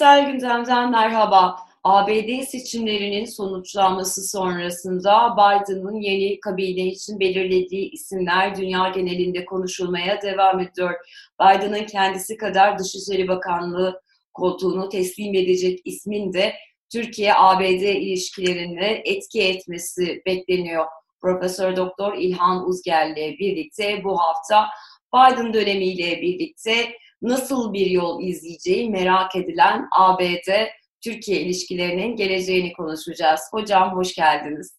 Küresel gündemden merhaba. ABD seçimlerinin sonuçlanması sonrasında Biden'ın yeni kabine için belirlediği isimler dünya genelinde konuşulmaya devam ediyor. Biden'ın kendisi kadar Dışişleri Bakanlığı koltuğunu teslim edecek ismin de Türkiye-ABD ilişkilerine etki etmesi bekleniyor. Profesör Doktor İlhan Uzgel ile birlikte bu hafta Biden dönemiyle birlikte nasıl bir yol izleyeceği merak edilen ABD Türkiye ilişkilerinin geleceğini konuşacağız. Hocam hoş geldiniz.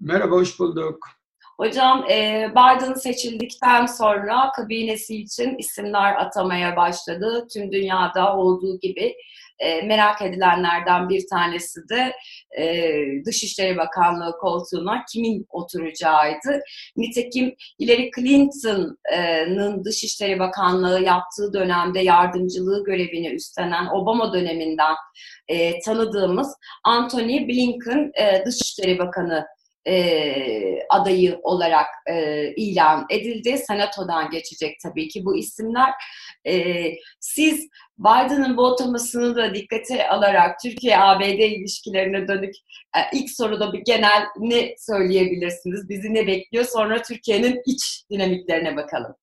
Merhaba, hoş bulduk. Hocam e, Biden seçildikten sonra kabinesi için isimler atamaya başladı. Tüm dünyada olduğu gibi e, merak edilenlerden bir tanesi de e, Dışişleri Bakanlığı koltuğuna kimin oturacağıydı. Nitekim Hillary Clinton'ın Dışişleri Bakanlığı yaptığı dönemde yardımcılığı görevini üstlenen Obama döneminden tanıdığımız Anthony Blinken Dışişleri Bakanı e, adayı olarak e, ilan edildi. Senatodan geçecek tabii ki bu isimler. E, siz Biden'ın bu atamasını da dikkate alarak Türkiye-ABD ilişkilerine dönük e, ilk soruda bir genel ne söyleyebilirsiniz? Bizi ne bekliyor? Sonra Türkiye'nin iç dinamiklerine bakalım.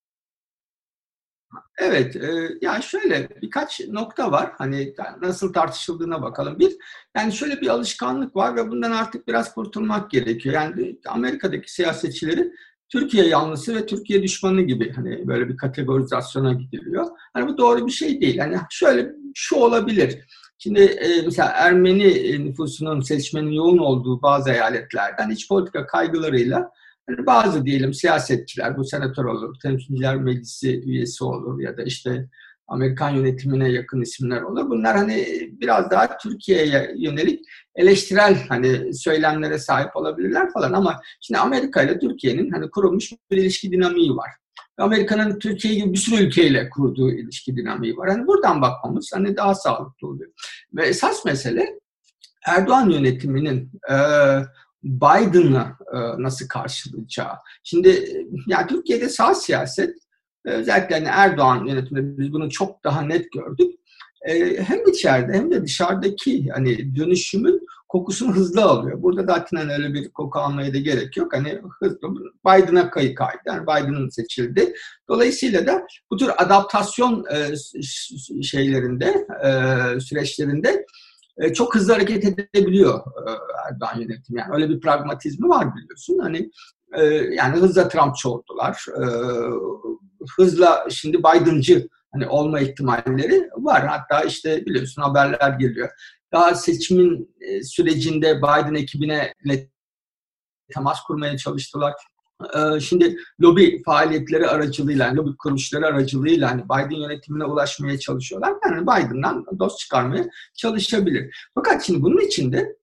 Evet, e, yani şöyle birkaç nokta var. Hani nasıl tartışıldığına bakalım. Bir, yani şöyle bir alışkanlık var ve bundan artık biraz kurtulmak gerekiyor. Yani Amerika'daki siyasetçileri Türkiye yanlısı ve Türkiye düşmanı gibi hani böyle bir kategorizasyona gidiliyor. Hani bu doğru bir şey değil. Hani şöyle şu olabilir. Şimdi e, mesela Ermeni nüfusunun seçmenin yoğun olduğu bazı eyaletlerden iç politika kaygılarıyla bazı diyelim siyasetçiler, bu senatör olur, temsilciler meclisi üyesi olur ya da işte Amerikan yönetimine yakın isimler olur. Bunlar hani biraz daha Türkiye'ye yönelik eleştirel hani söylemlere sahip olabilirler falan ama şimdi Amerika ile Türkiye'nin hani kurulmuş bir ilişki dinamiği var. Amerika'nın Türkiye gibi bir sürü ülkeyle kurduğu ilişki dinamiği var. Hani buradan bakmamız hani daha sağlıklı oluyor. Ve esas mesele Erdoğan yönetiminin e, Biden'ı e, nasıl karşılayacağı. Şimdi e, yani Türkiye'de sağ siyaset e, özellikle hani Erdoğan yönetiminde biz bunu çok daha net gördük. Hem içeride hem de dışarıdaki hani dönüşümün kokusunu hızlı alıyor. Burada zaten hani öyle bir koku almaya da gerek yok. Hani hızlı Biden'a kayı kaydı. Yani Biden'ın seçildi. Dolayısıyla da bu tür adaptasyon şeylerinde, süreçlerinde e, çok hızlı hareket edebiliyor e, Erdoğan yönetimi. Yani öyle bir pragmatizmi var biliyorsun. Hani e, yani hızla Trumpçı oldular. Hızla şimdi Biden'cı hani olma ihtimalleri var. Hatta işte biliyorsun haberler geliyor. Daha seçimin sürecinde Biden ekibine temas kurmaya çalıştılar. Ee, şimdi lobi faaliyetleri aracılığıyla, lobi kuruluşları aracılığıyla hani Biden yönetimine ulaşmaya çalışıyorlar. Yani Biden'dan dost çıkarmaya çalışabilir. Fakat şimdi bunun içinde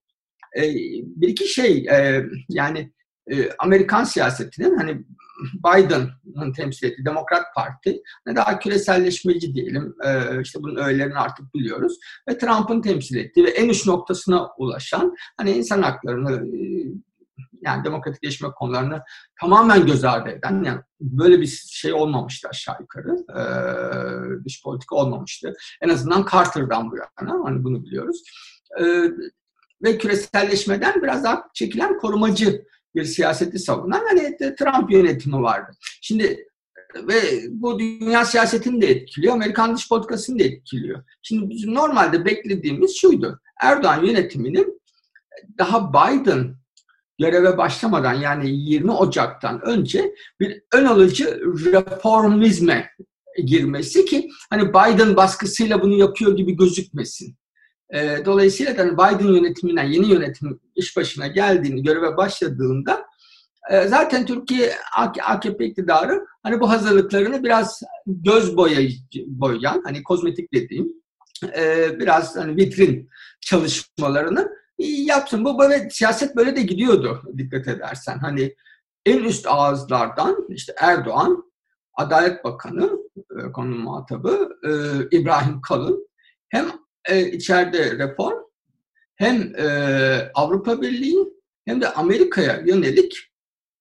e, bir iki şey e, yani e, Amerikan siyasetinin hani Biden'ın temsil ettiği Demokrat Parti daha küreselleşmeci diyelim. işte bunun öğelerini artık biliyoruz. Ve Trump'ın temsil ettiği ve en üst noktasına ulaşan hani insan haklarını yani demokratikleşme konularını tamamen göz ardı eden yani böyle bir şey olmamıştı aşağı yukarı. Ee, dış politika olmamıştı. En azından Carter'dan bu yana hani bunu biliyoruz. Ee, ve küreselleşmeden biraz daha çekilen korumacı bir siyaseti savunan hani Trump yönetimi vardı. Şimdi ve bu dünya siyasetini de etkiliyor, Amerikan dış politikasını da etkiliyor. Şimdi bizim normalde beklediğimiz şuydu. Erdoğan yönetiminin daha Biden göreve başlamadan yani 20 Ocak'tan önce bir ön alıcı reformizme girmesi ki hani Biden baskısıyla bunu yapıyor gibi gözükmesin. E, dolayısıyla da hani Biden yönetiminden yeni yönetim iş başına geldiğini, göreve başladığında e, zaten Türkiye AKP iktidarı hani bu hazırlıklarını biraz göz boyayıcı, boyayan, hani kozmetik dediğim e, biraz hani vitrin çalışmalarını yapsın. Bu böyle siyaset böyle de gidiyordu dikkat edersen. Hani en üst ağızlardan işte Erdoğan, Adalet Bakanı, e, konu muhatabı e, İbrahim Kalın hem e, içeride reform hem e, Avrupa Birliği hem de Amerika'ya yönelik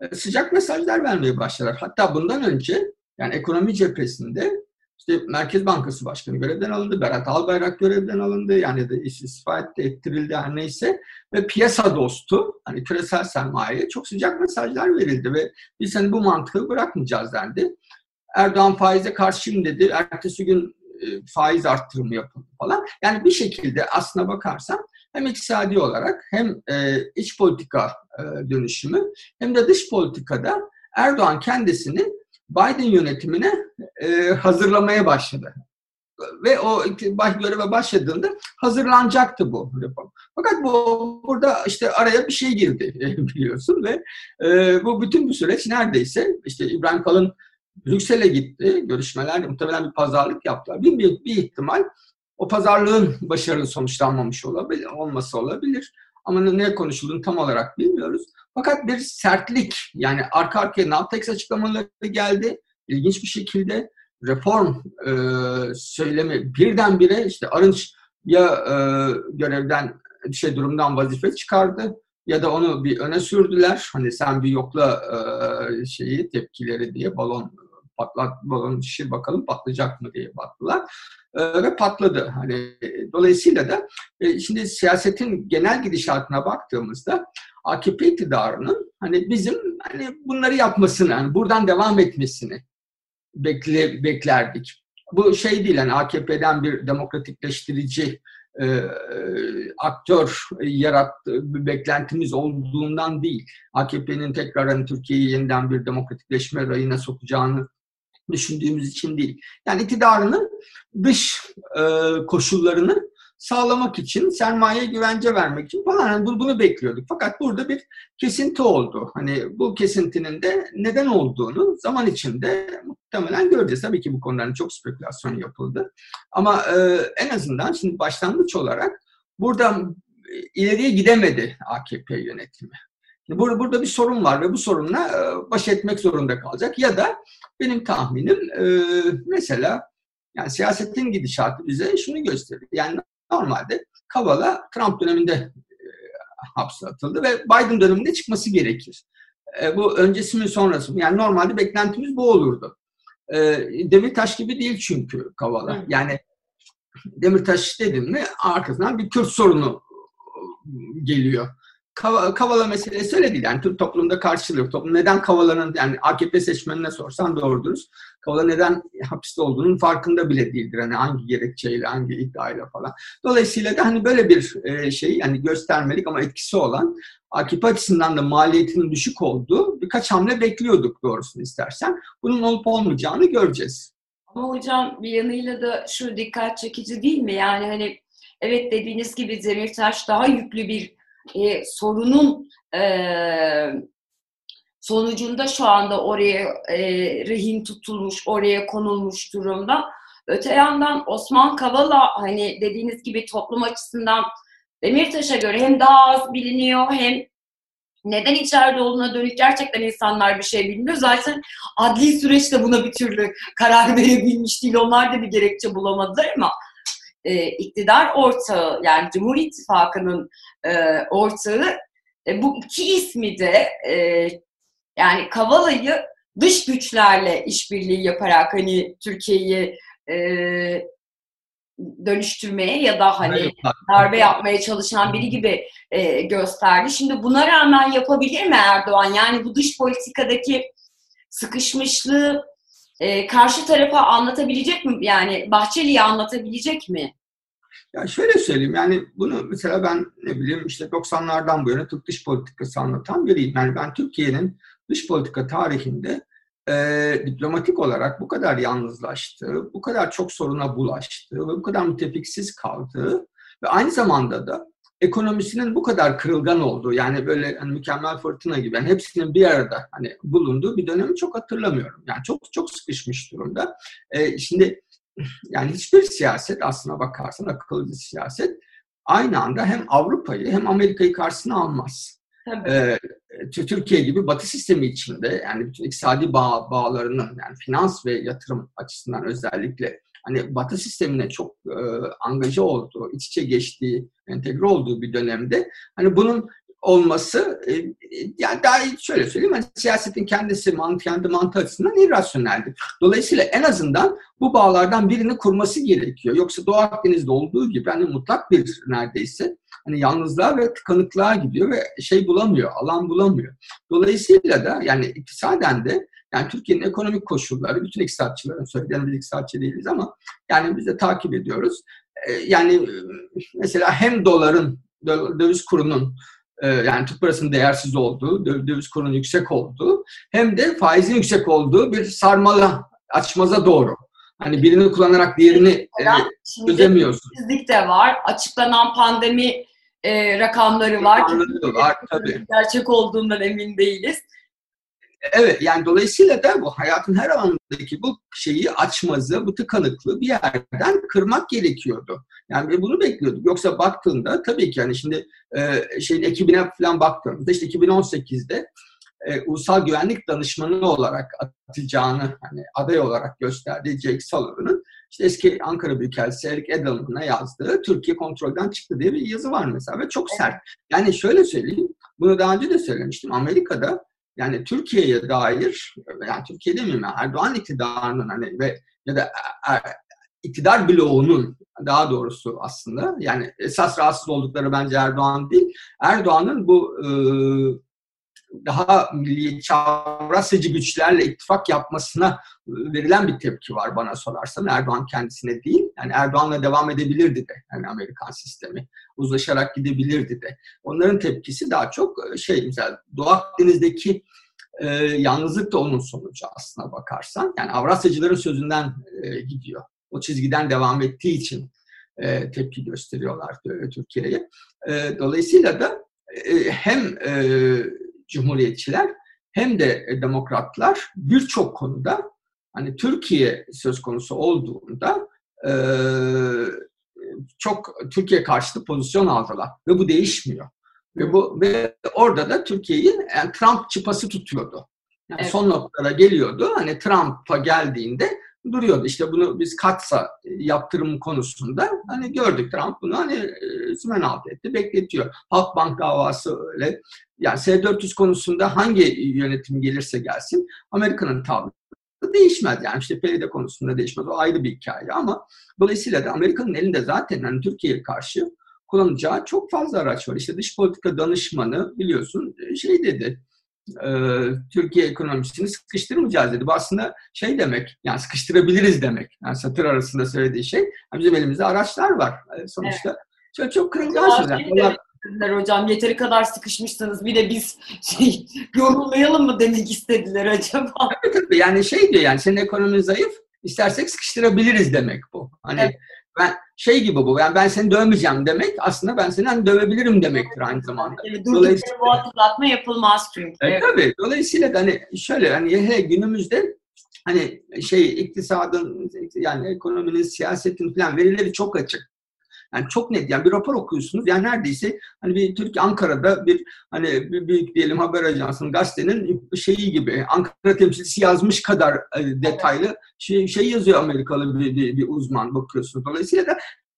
e, sıcak mesajlar vermeye başladılar. Hatta bundan önce yani ekonomi cephesinde İşte Merkez Bankası Başkanı görevden alındı, Berat Albayrak görevden alındı, yani de istifa etti, ettirildi her neyse. Ve piyasa dostu, hani küresel sermayeye çok sıcak mesajlar verildi ve biz hani bu mantığı bırakmayacağız dendi. Erdoğan faize karşıyım dedi, ertesi gün e, faiz arttırımı yapıldı falan. Yani bir şekilde aslına bakarsan hem iktisadi olarak hem e, iç politika e, dönüşümü hem de dış politikada Erdoğan kendisini Biden yönetimine e, hazırlamaya başladı. Ve o göreve başladığında hazırlanacaktı bu reform. Fakat bu burada işte araya bir şey girdi biliyorsun ve e, bu bütün bu süreç neredeyse işte İbrahim Kalın Brüksel'e gitti. Görüşmeler muhtemelen bir pazarlık yaptılar. Bir, bir, bir ihtimal o pazarlığın başarılı sonuçlanmamış olabilir, olması olabilir. Ama ne konuşulduğunu tam olarak bilmiyoruz. Fakat bir sertlik yani arka arkaya Navtex açıklamaları geldi. İlginç bir şekilde reform e, söylemi birdenbire işte Arınç ya e, görevden şey durumdan vazife çıkardı ya da onu bir öne sürdüler. Hani sen bir yokla e, şeyi tepkileri diye balon patlat balon şişir bakalım patlayacak mı diye baktılar e, ve patladı. Hani dolayısıyla da e, şimdi siyasetin genel gidişatına baktığımızda AKP iktidarının hani bizim hani bunları yapmasını, yani buradan devam etmesini bekle, beklerdik. Bu şey değil yani AKP'den bir demokratikleştirici e, aktör yarattı, bir beklentimiz olduğundan değil. AKP'nin tekrar hani Türkiye'yi yeniden bir demokratikleşme rayına sokacağını düşündüğümüz için değil. Yani iktidarının dış e, koşullarını sağlamak için, sermaye güvence vermek için falan yani bunu bekliyorduk. Fakat burada bir kesinti oldu. Hani bu kesintinin de neden olduğunu zaman içinde muhtemelen göreceğiz. Tabii ki bu konuların çok spekülasyon yapıldı. Ama e, en azından şimdi başlangıç olarak burada ileriye gidemedi AKP yönetimi. Burada, burada bir sorun var ve bu sorunla e, baş etmek zorunda kalacak. Ya da benim tahminim e, mesela yani siyasetin gidişatı bize şunu gösteriyor. Yani normalde Kavala Trump döneminde e, hapse atıldı ve Biden döneminde çıkması gerekir. bu öncesi mi sonrası mı? Yani normalde beklentimiz bu olurdu. Demirtaş gibi değil çünkü Kavala. Yani Demirtaş dedim mi arkasından bir Kürt sorunu geliyor. Kavala meselesi öyle değil. Yani Türk toplumunda karşılığı Toplum neden Kavala'nın yani AKP seçmenine sorsan doğrudur. Kavala neden hapiste olduğunun farkında bile değildir. Hani hangi gerekçeyle, hangi iddiayla falan. Dolayısıyla da hani böyle bir şey yani göstermelik ama etkisi olan AKP açısından da maliyetinin düşük olduğu birkaç hamle bekliyorduk doğrusunu istersen. Bunun olup olmayacağını göreceğiz. Ama hocam bir yanıyla da şu dikkat çekici değil mi? Yani hani evet dediğiniz gibi Demirtaş daha yüklü bir e, sorunun e, sonucunda şu anda oraya e, rehin tutulmuş, oraya konulmuş durumda. Öte yandan Osman Kavala hani dediğiniz gibi toplum açısından Demirtaş'a göre hem daha az biliniyor hem neden içeride olduğuna dönük gerçekten insanlar bir şey bilmiyor. Zaten adli süreçte buna bir türlü karar verebilmiş değil. Onlar da bir gerekçe bulamadılar ama e, iktidar ortağı yani Cumhur İttifakı'nın e, ortağı e, bu iki ismi de e, yani Kavala'yı dış güçlerle işbirliği yaparak hani Türkiye'yi e, dönüştürmeye ya da hani darbe yapmaya çalışan biri gibi e, gösterdi. Şimdi buna rağmen yapabilir mi Erdoğan? Yani bu dış politikadaki sıkışmışlığı e, karşı tarafa anlatabilecek mi? Yani Bahçeli'ye anlatabilecek mi? Ya şöyle söyleyeyim yani bunu mesela ben ne bileyim işte 90'lardan bu yana Türk dış politikası anlatan biriyim. Yani ben Türkiye'nin dış politika tarihinde e, diplomatik olarak bu kadar yalnızlaştığı, bu kadar çok soruna bulaştığı ve bu kadar mütefiksiz kaldığı ve aynı zamanda da ekonomisinin bu kadar kırılgan olduğu yani böyle hani mükemmel fırtına gibi yani hepsinin bir arada hani bulunduğu bir dönemi çok hatırlamıyorum. Yani çok çok sıkışmış durumda. E, şimdi yani hiçbir siyaset aslına bakarsan akıllı siyaset aynı anda hem Avrupa'yı hem Amerika'yı karşısına almaz. Ee, Türkiye gibi Batı sistemi içinde yani bütün iktisadi bağ, bağlarının yani finans ve yatırım açısından özellikle hani Batı sistemine çok e, angaja olduğu, iç içe geçtiği, entegre olduğu bir dönemde hani bunun olması e, yani daha şöyle söyleyeyim hani siyasetin kendisi mant kendi mantığı açısından irrasyoneldir. Dolayısıyla en azından bu bağlardan birini kurması gerekiyor. Yoksa Doğu Akdeniz'de olduğu gibi hani mutlak bir neredeyse hani yalnızlığa ve tıkanıklığa gidiyor ve şey bulamıyor, alan bulamıyor. Dolayısıyla da yani iktisaden de yani Türkiye'nin ekonomik koşulları, bütün iktisatçıların söylediğini biz iktisatçı değiliz ama yani biz de takip ediyoruz. E, yani mesela hem doların, döviz kurunun e, yani Türk parasının değersiz olduğu, döviz kurunun yüksek olduğu hem de faizin yüksek olduğu bir sarmala, açmaza doğru. Hani birini kullanarak diğerini e, çözemiyorsun. İşsizlik de var. Açıklanan pandemi e, rakamları var. Rakamları var tabii. Gerçek olduğundan emin değiliz. Evet yani dolayısıyla da bu hayatın her alanındaki bu şeyi açmazı, bu tıkanıklığı bir yerden kırmak gerekiyordu. Yani bunu bekliyorduk. Yoksa baktığında tabii ki yani şimdi e, şeyin ekibine falan baktığımızda işte 2018'de e, ulusal güvenlik danışmanı olarak atacağını hani aday olarak gösterdiği Jake Sullivan'ın işte eski Ankara Büyükelçisi Eric Edelman'a yazdığı Türkiye kontrolden çıktı diye bir yazı var mesela ve çok sert. Yani şöyle söyleyeyim, bunu daha önce de söylemiştim. Amerika'da yani Türkiye'ye dair, yani Türkiye demeyeyim yani Erdoğan iktidarının hani ve ya da e, e, iktidar bloğunun daha doğrusu aslında yani esas rahatsız oldukları bence Erdoğan değil. Erdoğan'ın bu e, daha milliyetçi çavrasıcı güçlerle ittifak yapmasına verilen bir tepki var bana sorarsan. Erdoğan kendisine değil. Yani Erdoğan'la devam edebilirdi de yani Amerikan sistemi. Uzlaşarak gidebilirdi de. Onların tepkisi daha çok şey mesela Doğu Akdeniz'deki e, yalnızlık da onun sonucu aslına bakarsan. Yani Avrasyacıların sözünden e, gidiyor. O çizgiden devam ettiği için e, tepki gösteriyorlar e, Türkiye'ye. E, dolayısıyla da e, hem e, Cumhuriyetçiler hem de e, demokratlar birçok konuda hani Türkiye söz konusu olduğunda e, çok Türkiye karşıtı pozisyon aldılar ve bu değişmiyor. Ve bu ve orada da Türkiye'yi yani Trump çıpası tutuyordu. Yani evet. son noktada geliyordu. Hani Trump'a geldiğinde duruyordu. İşte bunu biz katsa yaptırım konusunda hani gördük Trump bunu hani e, sümen alt etti, bekletiyor. Halkbank davası öyle. Yani S-400 konusunda hangi yönetim gelirse gelsin Amerika'nın tavrı değişmez. Yani işte PYD konusunda değişmez. O ayrı bir hikaye ama dolayısıyla da Amerika'nın elinde zaten hani Türkiye'ye karşı kullanacağı çok fazla araç var. İşte dış politika danışmanı biliyorsun e, şey dedi e, Türkiye ekonomisini sıkıştırmayacağız dedi. Bu aslında şey demek, yani sıkıştırabiliriz demek. Yani satır arasında söylediği şey. Bizim elimizde araçlar var e, sonuçta. Evet. Çok, çok kırılgan sözler. Onlar... Hocam yeteri kadar sıkışmışsınız bir de biz şey yorulmayalım mı demek istediler acaba? Tabii tabii yani şey diyor yani senin ekonomin zayıf istersek sıkıştırabiliriz demek bu. Hani evet. Ben şey gibi bu. Yani ben seni dövmeyeceğim demek aslında ben seni hani dövebilirim demektir aynı zamanda. Evet, Dolayısıyla bu hatırlatma yapılmaz çünkü. Evet, tabii. Dolayısıyla da hani şöyle hani hele günümüzde hani şey iktisadın yani ekonominin, siyasetin falan verileri çok açık. Yani çok net. Yani bir rapor okuyorsunuz. Yani neredeyse hani bir Türkiye Ankara'da bir hani bir büyük diyelim haber ajansının gazetenin şeyi gibi Ankara temsilcisi yazmış kadar e, detaylı şey, şey yazıyor Amerikalı bir, bir, bir uzman bakıyorsunuz. Dolayısıyla da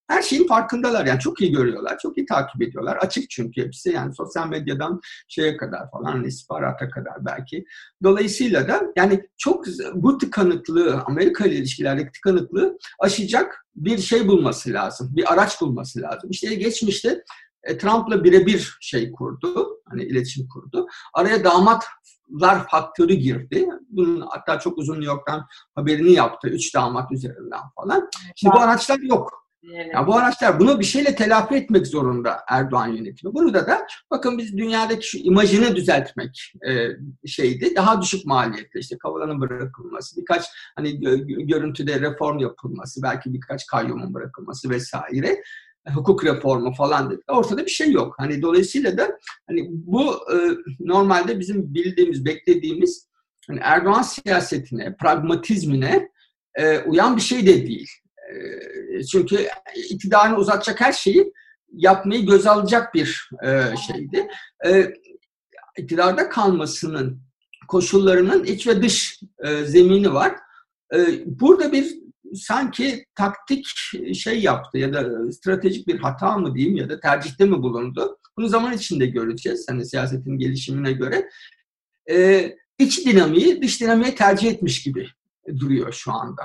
her şeyin farkındalar yani çok iyi görüyorlar, çok iyi takip ediyorlar. Açık çünkü hepsi yani sosyal medyadan şeye kadar falan hani istihbarata kadar belki. Dolayısıyla da yani çok bu tıkanıklığı, Amerika ile ilişkilerdeki tıkanıklığı aşacak bir şey bulması lazım, bir araç bulması lazım. İşte geçmişte e, Trump'la birebir şey kurdu, hani iletişim kurdu. Araya damatlar faktörü girdi. Bunun hatta çok uzun New York'tan haberini yaptı. Üç damat üzerinden falan. Şimdi bu araçlar yok. Yani bu araçlar bunu bir şeyle telafi etmek zorunda Erdoğan yönetimi. Bunu da bakın biz dünyadaki şu imajını düzeltmek e, şeydi. Daha düşük maliyetli işte Kavala'nın bırakılması, birkaç hani görüntüde reform yapılması, belki birkaç kayyumun bırakılması vesaire hukuk reformu falan dedi. Ortada bir şey yok. Hani dolayısıyla da hani bu e, normalde bizim bildiğimiz, beklediğimiz hani Erdoğan siyasetine, pragmatizmine e, uyan bir şey de değil. Çünkü iktidarını uzatacak her şeyi yapmayı göz alacak bir e, şeydi. E, iktidarda kalmasının koşullarının iç ve dış e, zemini var. E, burada bir sanki taktik şey yaptı ya da stratejik bir hata mı diyeyim ya da tercihte mi bulundu? Bunu zaman içinde göreceğiz. Hani siyasetin gelişimine göre. Ee, iç dinamiği dış dinamiğe tercih etmiş gibi duruyor şu anda.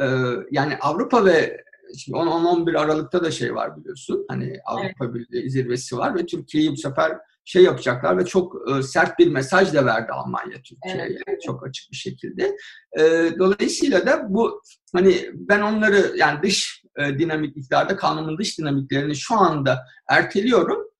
Ee, yani Avrupa ve Şimdi 10-11 Aralık'ta da şey var biliyorsun. Hani Avrupa evet. Birliği zirvesi var ve Türkiye'yi bu sefer şey yapacaklar ve çok e, sert bir mesaj da verdi Almanya Türkiye'ye evet. çok açık bir şekilde. E, dolayısıyla da bu hani ben onları yani dış e, dinamik iktidarda kanunun dış dinamiklerini şu anda erteliyorum.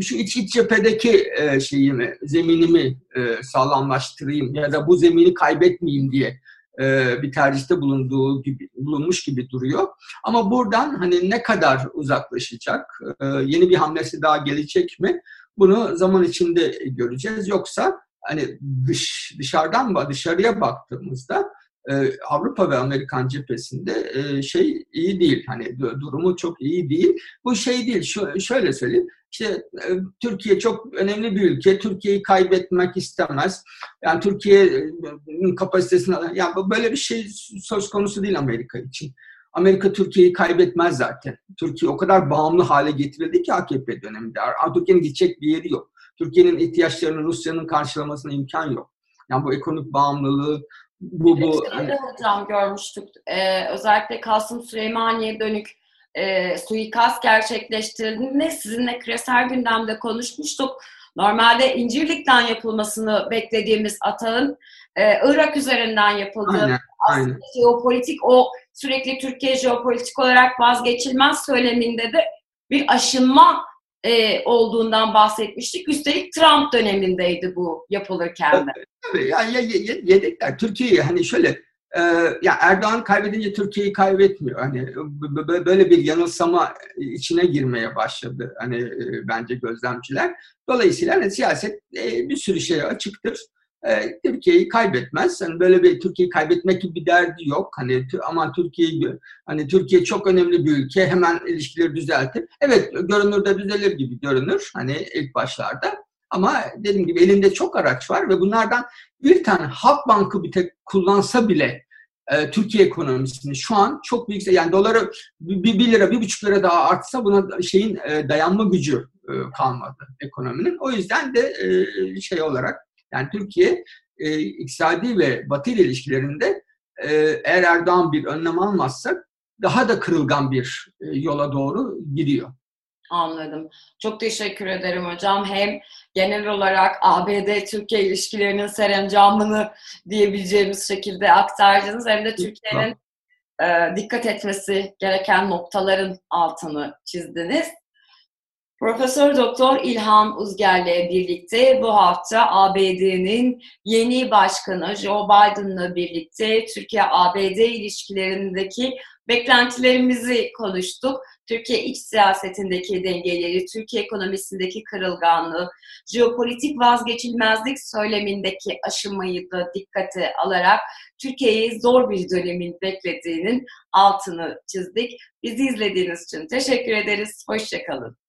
Şu iç iç cephedeki e, şeyimi, zeminimi e, sağlamlaştırayım ya da bu zemini kaybetmeyeyim diye e, bir tercihte bulunduğu gibi bulunmuş gibi duruyor. Ama buradan hani ne kadar uzaklaşacak, e, yeni bir hamlesi daha gelecek mi? Bunu zaman içinde göreceğiz. Yoksa hani dış dışarıdan dışarıya baktığımızda e, Avrupa ve Amerikan cephesinde e, şey iyi değil. Hani durumu çok iyi değil. Bu şey değil. Şöyle söyleyeyim. İşte e, Türkiye çok önemli bir ülke. Türkiye'yi kaybetmek istemez. Yani Türkiye'nin kapasitesini yani böyle bir şey söz konusu değil Amerika için. Amerika Türkiye'yi kaybetmez zaten. Türkiye o kadar bağımlı hale getirildi ki AKP döneminde. Türkiye'nin gidecek bir yeri yok. Türkiye'nin ihtiyaçlarını Rusya'nın karşılamasına imkan yok. Yani bu ekonomik bağımlılığı bu bu. Hani... hocam görmüştük. Ee, özellikle Kasım Süleymaniye dönük e, suikast gerçekleştirildiğinde sizinle küresel gündemde konuşmuştuk. Normalde İncirlik'ten yapılmasını beklediğimiz atağın e, Irak üzerinden yapıldığı aynen, aynen. jeopolitik o sürekli Türkiye jeopolitik olarak vazgeçilmez söyleminde de bir aşınma e, olduğundan bahsetmiştik. Üstelik Trump dönemindeydi bu yapılırken de. Tabii, yani yedekler Türkiye'yi hani şöyle e, ya Erdoğan kaybedince Türkiye'yi kaybetmiyor. Hani böyle bir yanılsama içine girmeye başladı hani e, bence gözlemciler. Dolayısıyla hani siyaset e, bir sürü şeye açıktır e, Türkiye'yi kaybetmez. Hani böyle bir Türkiye'yi kaybetmek gibi bir derdi yok. Hani aman Türkiye'yi hani Türkiye çok önemli bir ülke hemen ilişkileri düzeltir. Evet görünürde düzelir gibi görünür hani ilk başlarda. Ama dediğim gibi elinde çok araç var ve bunlardan bir tane Halk Bankı bir tek kullansa bile e, Türkiye ekonomisini şu an çok büyük yani doları bir, bir lira bir buçuk lira daha artsa buna şeyin e, dayanma gücü e, kalmadı ekonominin. O yüzden de e, şey olarak yani Türkiye e, iktisadi ve batı ile ilişkilerinde e, eğer Erdoğan bir önlem almazsa daha da kırılgan bir e, yola doğru gidiyor. Anladım. Çok teşekkür ederim hocam. Hem genel olarak ABD-Türkiye ilişkilerinin serencamını diyebileceğimiz şekilde aktardınız hem de Türkiye'nin e, dikkat etmesi gereken noktaların altını çizdiniz. Profesör Doktor İlhan Uzger'le birlikte bu hafta ABD'nin yeni başkanı Joe Biden'la birlikte Türkiye-ABD ilişkilerindeki beklentilerimizi konuştuk. Türkiye iç siyasetindeki dengeleri, Türkiye ekonomisindeki kırılganlığı, jeopolitik vazgeçilmezlik söylemindeki aşımayı da dikkate alarak Türkiye'yi zor bir dönemin beklediğinin altını çizdik. Bizi izlediğiniz için teşekkür ederiz. Hoşçakalın.